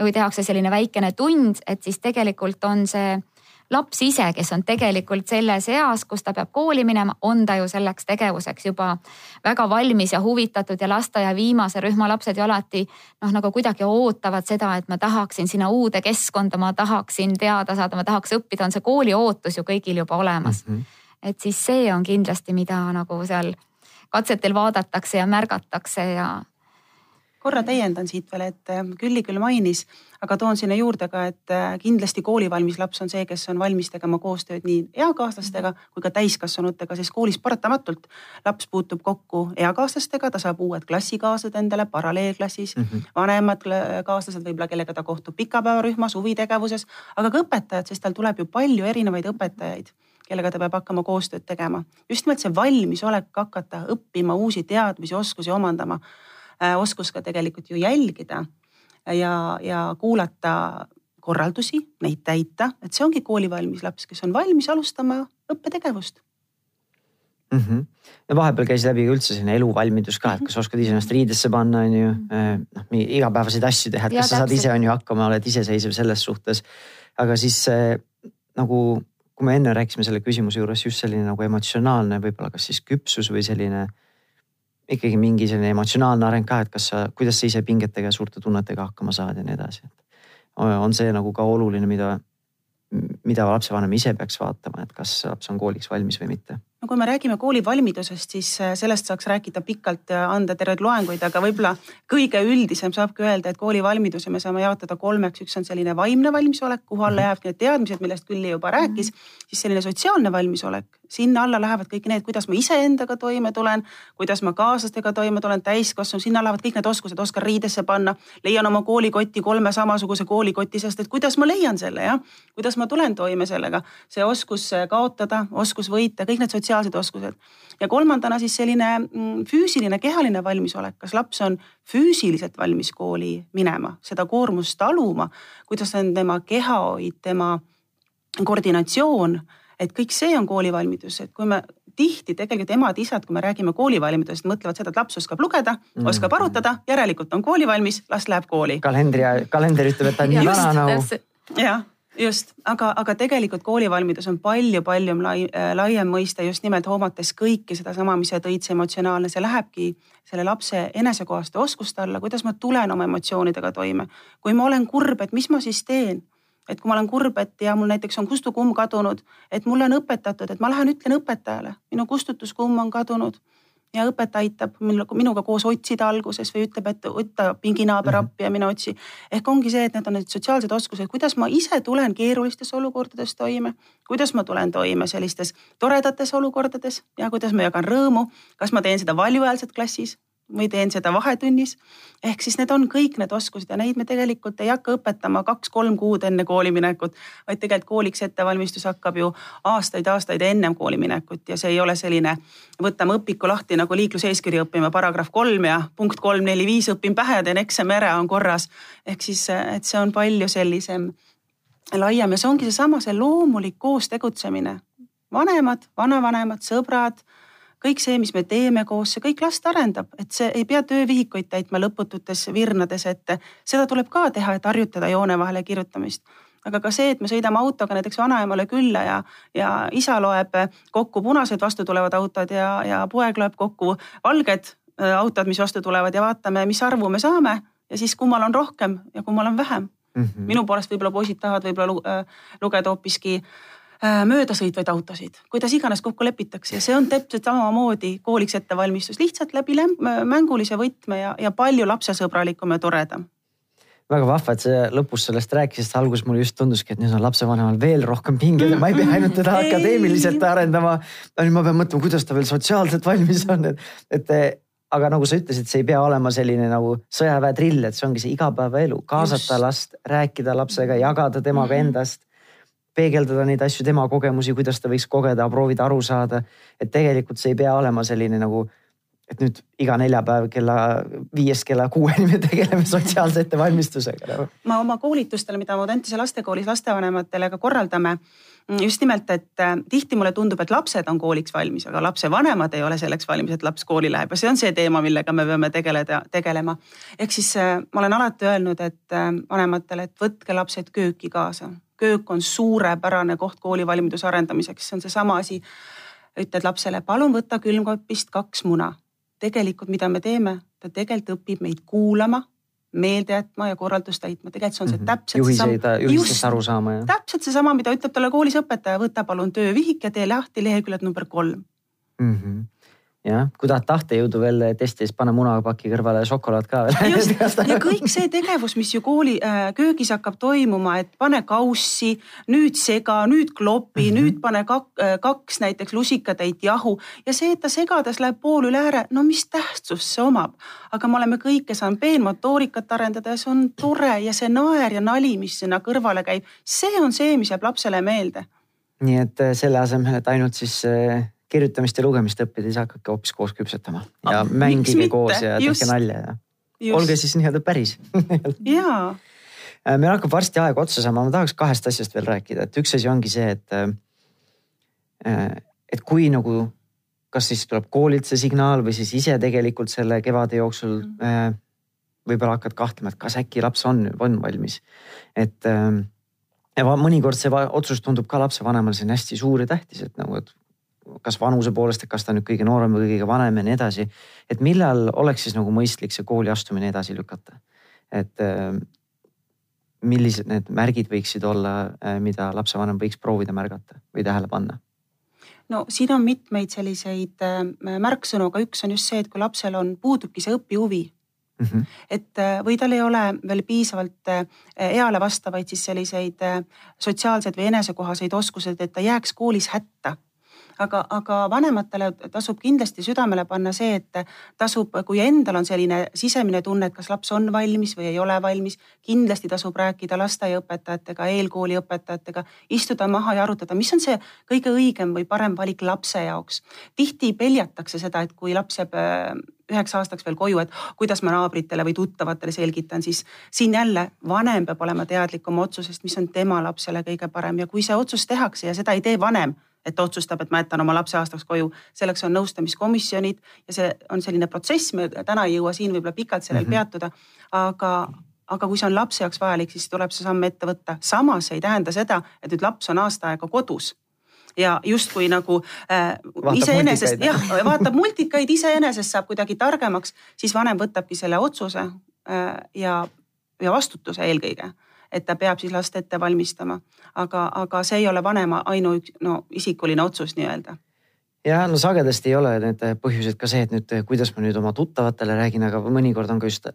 või tehakse selline väikene tund, et siis tegelikult on see laps ise, kes on tegelikult selles eas, kus ta peab kooli minema, on ta ju selleks tegevuseks juba väga valmis ja huvitatud ja lasteaia viimase rühma lapsed ju alati noh, nagu kuidagi ootavad seda, et ma tahaksin sinna uude keskkonda, ma tahaksin teada saada, ma tahaks õppida, on see kooli ootus ju kõigil juba olemas mm. -hmm. et siis see on kindlasti, mida nagu seal katsetel vaadatakse ja märgatakse ja korra täiendan siit veel, et äh, Külli küll mainis, aga toon sinna juurde ka, et äh, kindlasti koolivalmis laps on see, kes on valmis tegema koostööd nii eakaaslastega kui ka täiskasvanutega, sest koolis paratamatult laps puutub kokku eakaaslastega, ta saab uued klassikaaslased endale paralleelklassis mm, -hmm. vanemad kaaslased võib-olla, kellega ta kohtub pikapäevarühmas, huvitegevuses, aga ka õpetajad, sest tal tuleb ju palju erinevaid õpetajaid kellega ta peab hakkama koostööd tegema. just nimelt see valmisolek hakata õppima uusi teadmisi, oskusi omandama Äh, oskus ka tegelikult ju jälgida ja, ja kuulata korraldusi, neid täita, et see ongi koolivalmis laps, kes on valmis alustama õppetegevust mm. -hmm. ja vahepeal käis läbi üldse selline eluvalmidus ka, et kas oskad ise ennast riidesse panna, on ju, mhm. äh, noh igapäevaseid asju teha, et kas ja, sa saad ise on ju hakkama, oled iseseisev selles suhtes. aga siis nagu, kui me enne rääkisime selle küsimuse juures just selline nagu emotsionaalne võib-olla kas siis küpsus või selline ikkagi mingi selline emotsionaalne areng ka, et kas sa, kuidas sa ise pingetega ja suurte tunnetega hakkama saad ja nii edasi. on see nagu ka oluline, mida, mida lapsevanem ise peaks vaatama, et kas laps on kooliks valmis või mitte no kui me räägime koolivalmidusest, siis äh, sellest saaks rääkida pikalt ja anda terveid loenguid, aga võib-olla kõige üldisem saabki öelda, et koolivalmiduse me saame jaotada kolmeks, üks on selline vaimne valmisolek, kuhu alla mhm. jäävadki need teadmised, millest Külli juba rääkis, siis selline sotsiaalne valmisolek, sinna alla lähevad kõik need, kuidas ma iseendaga toime tulen, kuidas ma kaaslastega toime tulen, täiskasvanu, sinna lähevad kõik need oskused, oskan riidesse panna, leian oma koolikotti kolme samasuguse koolikoti seast, et kuidas ma leian selle jah, kuidas ma tulen toime sellega, see oskus kaotada, oskus võita, kõik need sotsiaalsed oskused. ja kolmandana siis selline mm, füüsiline, kehaline valmisolek, kas laps on füüsiliselt valmis kooli minema, seda koormust taluma, kuidas on tema kehahoid, tema koordinatsioon et kõik see on koolivalmidus, et kui me tihti tegelikult emad-isad, kui me räägime koolivalmidusest, mõtlevad seda, et laps oskab lugeda mm, -hmm. oskab arutada, järelikult on koolivalmis, las läheb kooli. kalendri, kalender ütleb, et ta on nii vana nagu. jah, just, aga, aga tegelikult koolivalmidus on palju-palju lai, äh, laiem mõiste just nimelt hoomates kõike sedasama, mis sa tõid, see emotsionaalne, see lähebki selle lapse enesekohaste oskuste alla, kuidas ma tulen oma emotsioonidega toime. kui ma olen kurb, et mis ma siis teen et kui ma olen kurb, et ja mul näiteks on kustukumm kadunud, et mulle on õpetatud, et ma lähen ütlen õpetajale, minu kustutuskumm on kadunud ja õpetaja aitab minuga koos otsida alguses või ütleb, et võta pinginaaber mhm. appi ja mine otsi. ehk ongi see, et need on need sotsiaalsed oskused, kuidas ma ise tulen keerulistes olukordades toime, kuidas ma tulen toime sellistes toredates olukordades ja kuidas ma jagan rõõmu, kas ma teen seda valjuhäälselt klassis või teen seda vahetunnis. ehk siis need on kõik need oskused ja neid me tegelikult ei hakka õpetama kaks-kolm kuud enne kooli minekut, vaid tegelikult kooliks ettevalmistus hakkab ju aastaid-aastaid ennem kooli minekut ja see ei ole selline, võtame õpiku lahti nagu liikluseeskiri õppima, paragrahv kolm ja punkt kolm, neli, viis õpin pähe teen eksami ära, on korras. ehk siis, et see on palju sellisem laiem ja see ongi seesama, see loomulik koos tegutsemine. vanemad, vanavanemad, sõbrad kõik see, mis me teeme koos, see kõik last arendab, et see ei pea töövihikuid täitma lõpututes virnades, et seda tuleb ka teha, et harjutada joone vahele kirjutamist aga ka see, et me sõidame autoga näiteks vanaemale külla ja, ja isa loeb kokku punased vastu tulevad autod ja, ja poeg loeb kokku valged äh, autod, mis vastu tulevad ja vaatame, mis arvu me saame ja siis kummal on rohkem ja kummal on vähem mm. -hmm. minu poolest võib-olla poisid tahavad võib-olla äh, lugeda hoopiski Äh, möödasõitvaid autosid, kuidas iganes kokku lepitakse ja see on täpselt samamoodi kooliks ettevalmistus, lihtsalt läbi mängulise võtme ja, ja palju lapsesõbralikum ja toredam väga vahva, et sa lõpus sellest rääkisid, alguses mulle just tunduski, et nüüd on lapsevanemal veel rohkem pingeid ja ma ei pea ainult teda akadeemiliselt arendama. nüüd ma pean mõtlema, kuidas ta veel sotsiaalselt valmis on, et, et aga nagu sa ütlesid, see ei pea olema selline nagu sõjaväetrill, et see ongi see igapäevaelu, kaasata just. last, rääkida lapsega, jagada temaga mm -hmm. endast peegeldada neid asju, tema kogemusi, kuidas ta võiks kogeda, proovida aru saada. et tegelikult see ei pea olema selline nagu, et nüüd iga neljapäev kella viiest kella kuueni me tegeleme sotsiaalse ettevalmistusega ma oma koolitustel, mida Audentese lastekoolis lastevanematele ka korraldame just nimelt, et äh, tihti mulle tundub, et lapsed on kooliks valmis, aga lapsevanemad ei ole selleks valmis, et laps kooli läheb ja see on see teema, millega me peame tegeleda, tegelema. ehk siis äh, ma olen alati öelnud, et äh, vanematele, et võtke lapsed kööki kaasa köök on suurepärane koht koolivalmiduse arendamiseks, see on seesama asi. ütled lapsele, palun võta külmkapist kaks muna. tegelikult, mida me teeme, ta tegelikult õpib meid kuulama, meelde jätma ja korraldust täitma, tegelikult see on see mm -hmm. täpselt Juhiseid, juhistest aru saama ja. täpselt seesama, mida ütleb talle koolis õpetaja, võta palun töövihik ja tee lahti leheküljed number kolm mm. -hmm jah, kui tahad tahtejõudu veel testi, siis pane munapaki kõrvale šokolaad ka veel. just ja kõik see tegevus, mis ju kooli äh, köögis hakkab toimuma, et pane kaussi, nüüd sega, nüüd klopi mm, -hmm. nüüd pane kak, äh, kaks näiteks lusikatäit jahu ja see, et ta segades läheb pool üle ääre, no mis tähtsust see omab. aga me oleme kõike saanud peenmotoorikat arendada ja see on tore ja see naer ja nali, mis sinna kõrvale käib, see on see, mis jääb lapsele meelde. nii et äh, selle asemel, et ainult siis äh kirjutamist ja lugemist õppida, siis hakake hoopis koos küpsetama ja ah, mängige koos ja tehke nalja ja Just. olge siis nii-öelda päris jaa. Äh, meil hakkab varsti aeg otsa saama, ma tahaks kahest asjast veel rääkida, et üks asi ongi see, et. Äh, et kui nagu, kas siis tuleb koolilt see signaal või siis ise tegelikult selle kevade jooksul mm. Äh, võib-olla hakkad kahtlema, et kas äkki laps on, on valmis. et ja mõnikord see otsus tundub ka lapsevanemale selline hästi suur ja tähtis, et nagu, et kas vanuse poolest, et kas ta nüüd kõige noorem või kõige vanem ja nii edasi. et millal oleks siis nagu mõistlik see kooli astumine edasi lükata? et äh, millised need märgid võiksid olla, äh, mida lapsevanem võiks proovida märgata või tähele panna? no siin on mitmeid selliseid äh, märksõnu, aga üks on just see, et kui lapsel on, puudubki see õpihuvi mm. -hmm. et või tal ei ole veel piisavalt eale vastavaid siis selliseid sotsiaalseid või enesekohaseid oskuseid, et ta jääks koolis hätta aga, aga vanematele tasub kindlasti südamele panna see, et tasub, kui endal on selline sisemine tunne, et kas laps on valmis või ei ole valmis, kindlasti tasub rääkida lasteaiaõpetajatega, eelkooli õpetajatega, istuda maha ja arutada, mis on see kõige õigem või parem valik lapse jaoks. tihti peljatakse seda, et kui laps jääb äh, üheks aastaks veel koju, et kuidas ma naabritele või tuttavatele selgitan, siis siin jälle vanem peab olema teadlik oma otsusest, mis on tema lapsele kõige parem ja kui see otsus tehakse ja seda ei tee vanem et ta otsustab, et ma jätan oma lapse aastaks koju. selleks on nõustamiskomisjonid ja see on selline protsess, me täna ei jõua siin võib-olla pikalt sellel mm -hmm. peatuda, aga aga kui see on lapse jaoks vajalik, siis tuleb see samm ette võtta. samas see ei tähenda seda, et nüüd laps on aasta aega kodus ja justkui nagu äh, iseenesest jah, vaatab multikaid, iseenesest saab kuidagi targemaks, siis vanem võtabki selle otsuse äh, ja, ja vastutuse eelkõige et ta peab siis last ette valmistama. aga, aga see ei ole vanema ainuüks, no isikuline otsus nii-öelda ja no sagedasti ei ole need põhjused ka see, et nüüd kuidas ma nüüd oma tuttavatele räägin, aga mõnikord on ka just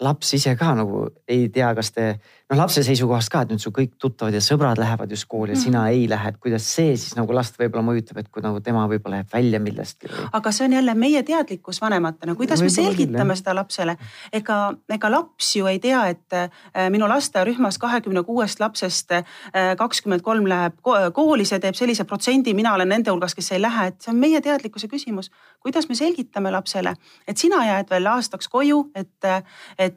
laps ise ka nagu ei tea, kas te noh, lapse seisukohast ka, et nüüd su kõik tuttavad ja sõbrad lähevad just kooli ja mm -hmm. sina ei lähe, et kuidas see siis nagu last võib-olla mõjutab, et kui nagu tema võib-olla läheb välja millestki või.... aga see on jälle meie teadlikkus vanematena, kuidas võib me selgitame seda lapsele. ega, ega laps ju ei tea, et äh, minu lasteaiarühmas kahekümne kuuest lapsest äh, kakskümmend kolm läheb kooli, see teeb sellise protsendi, mina olen nende hulgas, kes ei lähe, et see on meie teadlikkuse küsimus. kuidas me selgitame lapsele, et sina jääd veel aastaks koju, et, et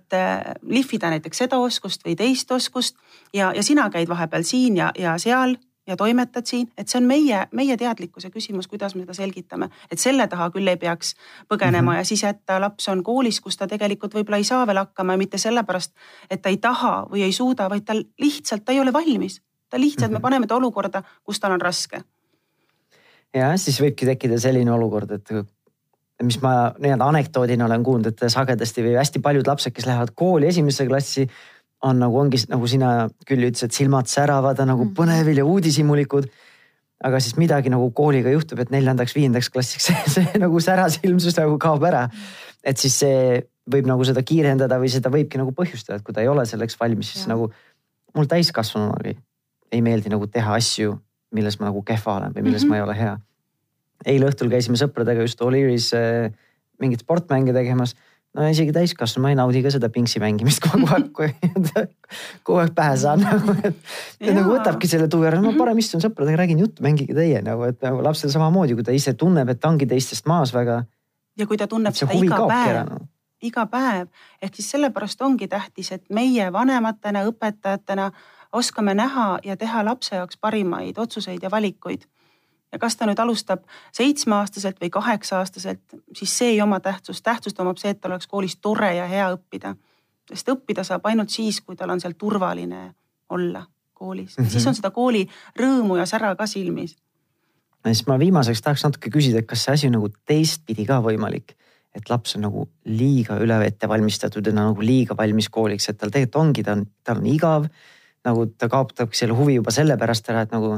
lihvida näiteks seda oskust või teist teist oskust ja, ja sina käid vahepeal siin ja, ja seal ja toimetad siin, et see on meie, meie teadlikkuse küsimus, kuidas me seda selgitame, et selle taha küll ei peaks põgenema mm -hmm. ja siis jätta laps on koolis, kus ta tegelikult võib-olla ei saa veel hakkama ja mitte sellepärast, et ta ei taha või ei suuda, vaid tal lihtsalt, ta ei ole valmis. ta lihtsalt mm, -hmm. me mhm. paneme ta olukorda, kus tal on raske. ja siis võibki tekkida selline olukord, et mis ma nii-öelda anekdoodina olen kuulnud, et sagedasti või hästi paljud lapsed, kes lähevad kooli esimesse klassi, on nagu ongi nagu sina küll ütlesid, silmad säravad, on nagu mm. põnevil ja uudishimulikud. aga siis midagi nagu kooliga juhtub, et neljandaks-viiendaks klassiks see, see nagu särasilmsus nagu kaob ära. et siis see võib nagu seda kiirendada või seda võibki nagu põhjustada, et kui ta ei ole selleks valmis, siis ja. nagu mul täiskasvanuna ei meeldi nagu teha asju, milles ma nagu kehva olen või milles mm -hmm. ma ei ole hea. Eile õhtul käisime sõpradega just O'Leary's äh, mingit sportmänge tegemas no isegi täiskasvanu, ma ei naudi ka seda pingsi mängimist kogu aeg, kui kogu aeg pähe saan nagu, et. et nagu võtabki selle tuju ära, ma parem istun sõpradega, räägin juttu, mängige teie nagu, et nagu lapsel samamoodi, kui ta ise tunneb, et ta ongi teistest maas väga. ja kui ta tunneb seda iga päev, no. iga päev, ehk siis sellepärast ongi tähtis, et meie vanematena, õpetajatena oskame näha ja teha lapse jaoks parimaid otsuseid ja valikuid ja kas ta nüüd alustab seitsmeaastaselt või kaheksa-aastaselt, siis see ei oma tähtsust. tähtsust omab see, et tal oleks koolis tore ja hea õppida. sest õppida saab ainult siis, kui tal on seal turvaline olla koolis mm, -hmm. siis on seda kooli rõõmu ja sära ka silmis. siis ma viimaseks tahaks natuke küsida, et kas see asi on nagu teistpidi ka võimalik, et laps on nagu liiga üle ette valmistatud ja nagu liiga valmis kooliks, et tal tegelikult ongi, ta on, tal on igav. nagu ta kaotabki selle huvi juba sellepärast ära, et nagu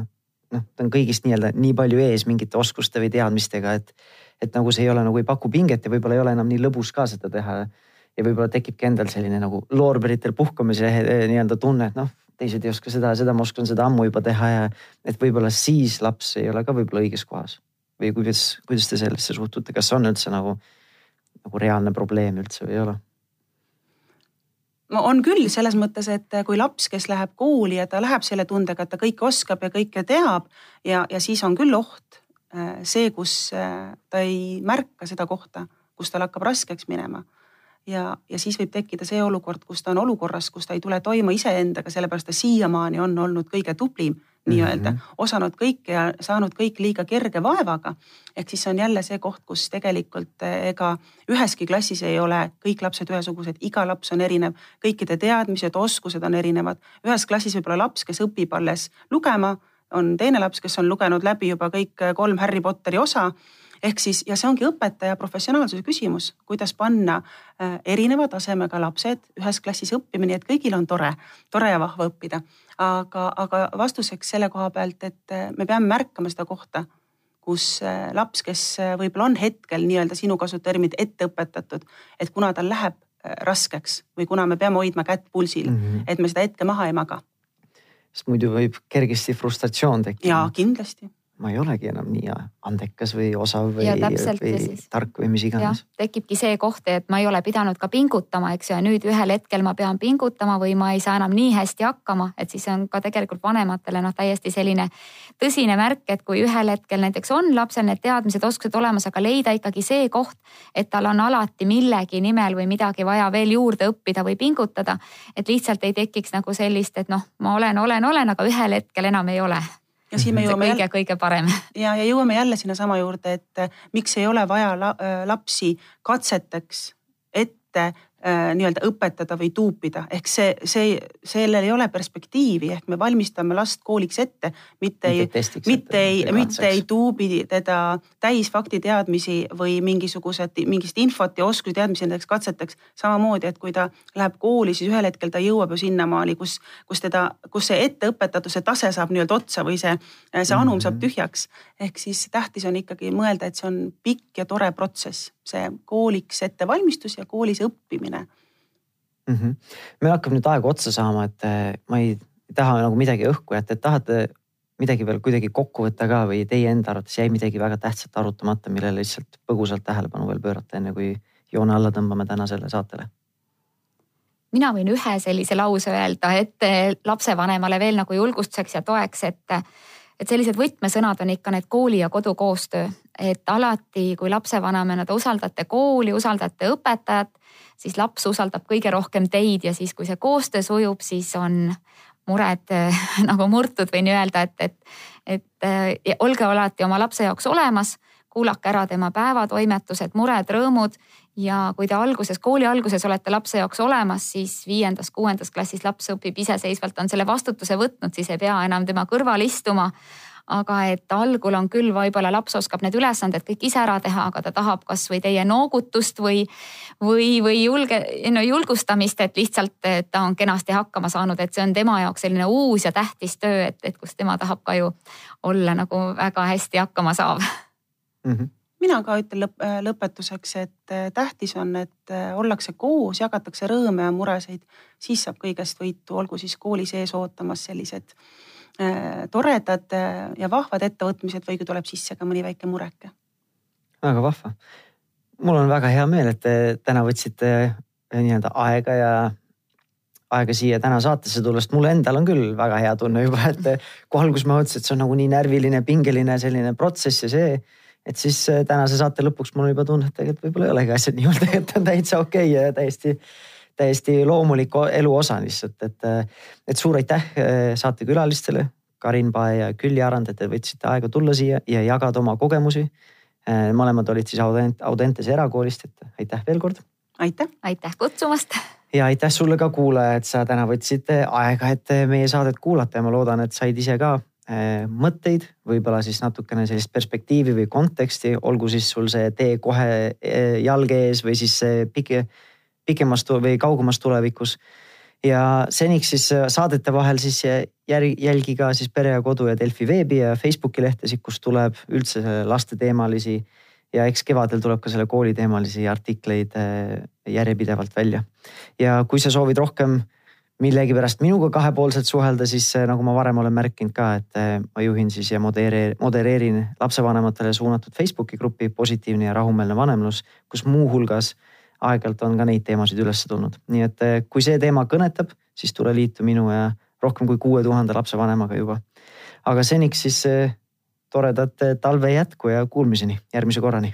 noh, ta on kõigist nii-öelda nii palju ees mingite oskuste või teadmistega, et, et nagu see ei ole nagu ei paku pinget ja võib-olla ei ole enam nii lõbus ka seda teha. ja võib-olla tekibki endal selline nagu loorberitel puhkamise eh, nii-öelda tunne, et noh, teised ei oska seda seda, ma oskan seda ammu juba teha ja et võib-olla siis laps ei ole ka võib-olla õiges kohas. või kuidas, kuidas te sellesse suhtute, kas on üldse nagu, nagu reaalne probleem üldse või ei ole? On küll selles mõttes, et kui laps, kes läheb kooli ja ta läheb selle tundega, et ta kõike oskab ja kõike teab ja, ja siis on küll oht äh, see, kus äh, ta ei märka seda kohta, kus tal hakkab raskeks minema. ja, ja siis võib tekkida see olukord, kus ta on olukorras, kus ta ei tule toime iseendaga, sellepärast ta siiamaani on olnud kõige tublim nii-öelda mm, -hmm. osanud kõike ja saanud kõik liiga kerge vaevaga. ehk siis on jälle see koht, kus tegelikult eh, ega üheski klassis ei ole kõik lapsed ühesugused, iga laps on erinev, kõikide teadmised, oskused on erinevad. ühes klassis võib olla laps, kes õpib alles lugema, on teine laps, kes on lugenud läbi juba kõik kolm Harry Potteri osa ehk siis, ja see ongi õpetaja professionaalsuse küsimus, kuidas panna äh, erineva tasemega lapsed ühes klassis õppima, nii et kõigil on tore, tore ja vahva õppida. aga, aga vastuseks selle koha pealt, et äh, me peame märkama seda kohta kus laps, kes võib-olla on hetkel nii-öelda sinu kasuterminid ette õpetatud, et kuna tal läheb raskeks või kuna me peame hoidma kätt pulsil mm, -hmm. et me seda hetke maha ei maga. sest muidu võib kergesti frustratsioon tekkida. jaa, kindlasti ma ei olegi enam nii andekas või osav või, või tark või mis iganes. tekibki see koht, et ma ei ole pidanud ka pingutama, eks ju, ja nüüd ühel hetkel ma pean pingutama või ma ei saa enam nii hästi hakkama, et siis on ka tegelikult vanematele noh, täiesti selline tõsine märk, et kui ühel hetkel näiteks on lapsel need teadmised, oskused olemas, aga leida ikkagi see koht, et tal on alati millegi nimel või midagi vaja veel juurde õppida või pingutada. et lihtsalt ei tekiks nagu sellist, et noh, ma olen, olen, olen, aga ühel hetkel enam ei ole ja siin me jõuame kõige, kõige parem. ja, ja jõuame jälle sinnasama juurde, et äh, miks ei ole vaja la, äh, lapsi katseteks ette nii-öelda õpetada või tuupida, ehk see, see, sellel ei ole perspektiivi, ehk me valmistame last kooliks ette, mitte ei, mitte ei, mitte ei tuubi teda täis faktiteadmisi või mingisugused, mingist infot ja oskusi teadmisi nendeks katseteks. samamoodi, et kui ta läheb kooli, siis ühel hetkel ta jõuab ju sinnamaani, kus, kus teda, kus see etteõpetatuse tase saab nii-öelda otsa või see, see anum saab mhm. tühjaks. ehk siis tähtis on ikkagi mõelda, et see on pikk ja tore protsess see kooliks ettevalmistus ja koolis õppimine mm. -hmm. meil hakkab nüüd aeg otsa saama, et eh, ma ei taha nagu midagi õhku jätta, et tahate midagi veel kuidagi kokku võtta ka või teie enda arvates jäi midagi väga tähtsat arutamata, millele lihtsalt põgusalt tähelepanu veel pöörata, enne kui joone alla tõmbame tänasele saatele? mina võin ühe sellise lause öelda, et lapsevanemale veel nagu julgustuseks ja toeks, et et sellised võtmesõnad on ikka need kooli ja kodu koostöö, et alati, kui lapsevanemana te usaldate kooli, usaldate õpetajat, siis laps usaldab kõige rohkem teid ja siis, kui see koostöö sujub, siis on mured nagu murtud, võin öelda, et, et, et olge alati oma lapse jaoks olemas, kuulake ära tema päevatoimetused, mured, rõõmud ja kui te alguses, kooli alguses olete lapse jaoks olemas, siis viiendas-kuuendas klassis laps õpib iseseisvalt, on selle vastutuse võtnud, siis ei pea enam tema kõrval istuma. aga et algul on küll, võib-olla laps oskab need ülesanded kõik ise ära teha, aga ta tahab kasvõi teie noogutust või, või, või julge, no julgustamist, et lihtsalt et ta on kenasti hakkama saanud, et see on tema jaoks selline uus ja tähtis töö, et, et kus tema tahab ka ju olla nagu väga hästi hakkama saav mm. -hmm mina ka ütlen lõp äh, lõpetuseks, et äh, tähtis on, et äh, ollakse koos, jagatakse rõõme ja muresid, siis saab kõigest võitu, olgu siis kooli sees ootamas sellised äh, toredad ja vahvad ettevõtmised või kui tuleb sisse ka mõni väike mureke. väga vahva. mul on väga hea meel, et te täna võtsite nii-öelda aega ja aega siia täna saatesse tulla, sest mul endal on küll väga hea tunne juba, et kui alguses ma mõtlesin, et see on nagu nii närviline, pingeline selline protsess ja see et siis äh, tänase saate lõpuks mul juba tunne, et tegelikult võib-olla ei olegi asjad nii hull, tegelikult on täitsa okei okay ja täiesti, täiesti loomulik elu osa lihtsalt, et, äh, et suur aitäh äh, saatekülalistele, Karin Pae ja Külli Arand, et te võtsite aega tulla siia ja jagada oma kogemusi. mõlemad olid siis Audentese erakoolist, et aitäh veel kord. aitäh. aitäh kutsumast. ja aitäh sulle ka kuulaja, et sa täna võtsid aega, et meie saadet kuulata ja ma loodan, et said ise ka mõtteid, võib-olla siis natukene sellist perspektiivi või konteksti, olgu siis sul see tee kohe äh, jalge ees või siis pike, pikemas või kaugemas tulevikus. ja seniks siis äh, saadete vahel siis jälgi ka siis Pere ja Kodu ja Delfi veebi ja Facebooki lehtesid, kus tuleb üldse lasteteemalisi ja eks kevadel tuleb ka selle kooliteemalisi artikleid järjepidevalt välja. ja kui sa soovid rohkem millegipärast minuga kahepoolselt suhelda, siis äh, nagu ma varem olen märkinud ka, et äh, ma juhin siis ja modereerin, modereerin lapsevanematele suunatud Facebooki grupi Positiivne ja rahumeelne vanemlus, kus muuhulgas aeg-ajalt on ka neid teemasid üles tulnud. nii et äh, kui see teema kõnetab, siis tule liitu minu ja rohkem kui kuue tuhande lapsevanemaga juba. aga seniks siis toredat talve jätku ja kuulmiseni järgmise korrani